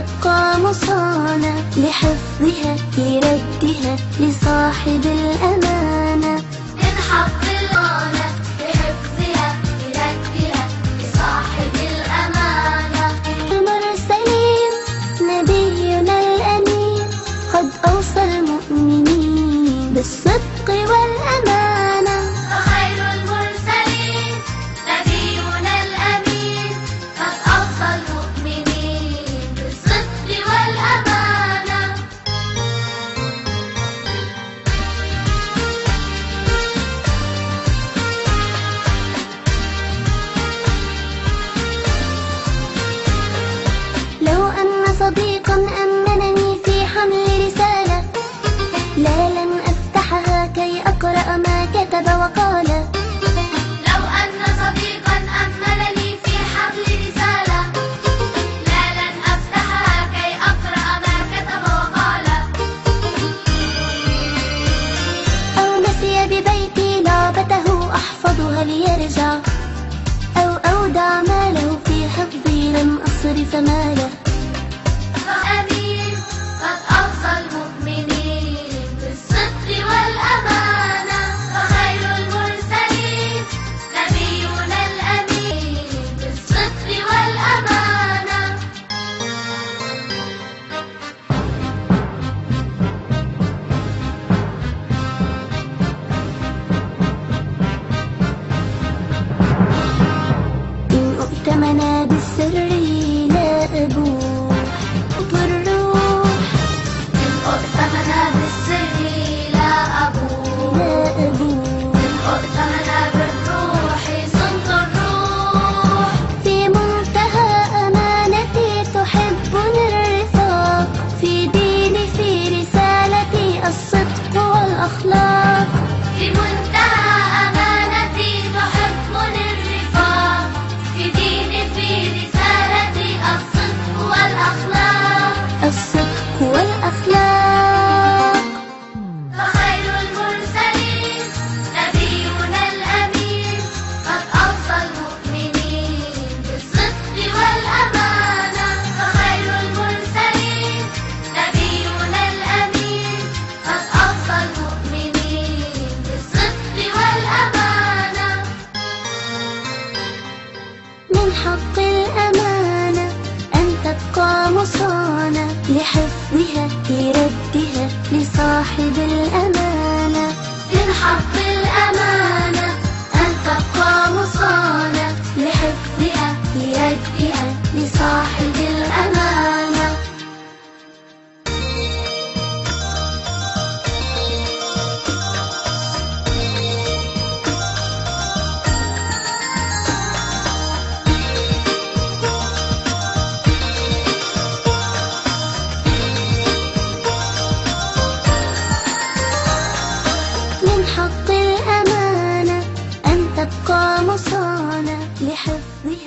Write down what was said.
تبقى مصانة لحفظها لردها لصاحب الأمانة. صديقا أمنني في حمل رسالة. لا لن أفتحها كي أقرأ ما كتب وقال. لو أن صديقا أمنني في حمل رسالة. لا لن أفتحها كي أقرأ ما كتب وقال. أو نسي ببيتي لعبته أحفظها ليرجع. أو أودع ماله في حفظي لم أصرف ماله. consider أعطى مصانا لحفظها لردها لصاحب الأمانة. ارحب من حق الأمانة أن تبقى مصانة لحفظها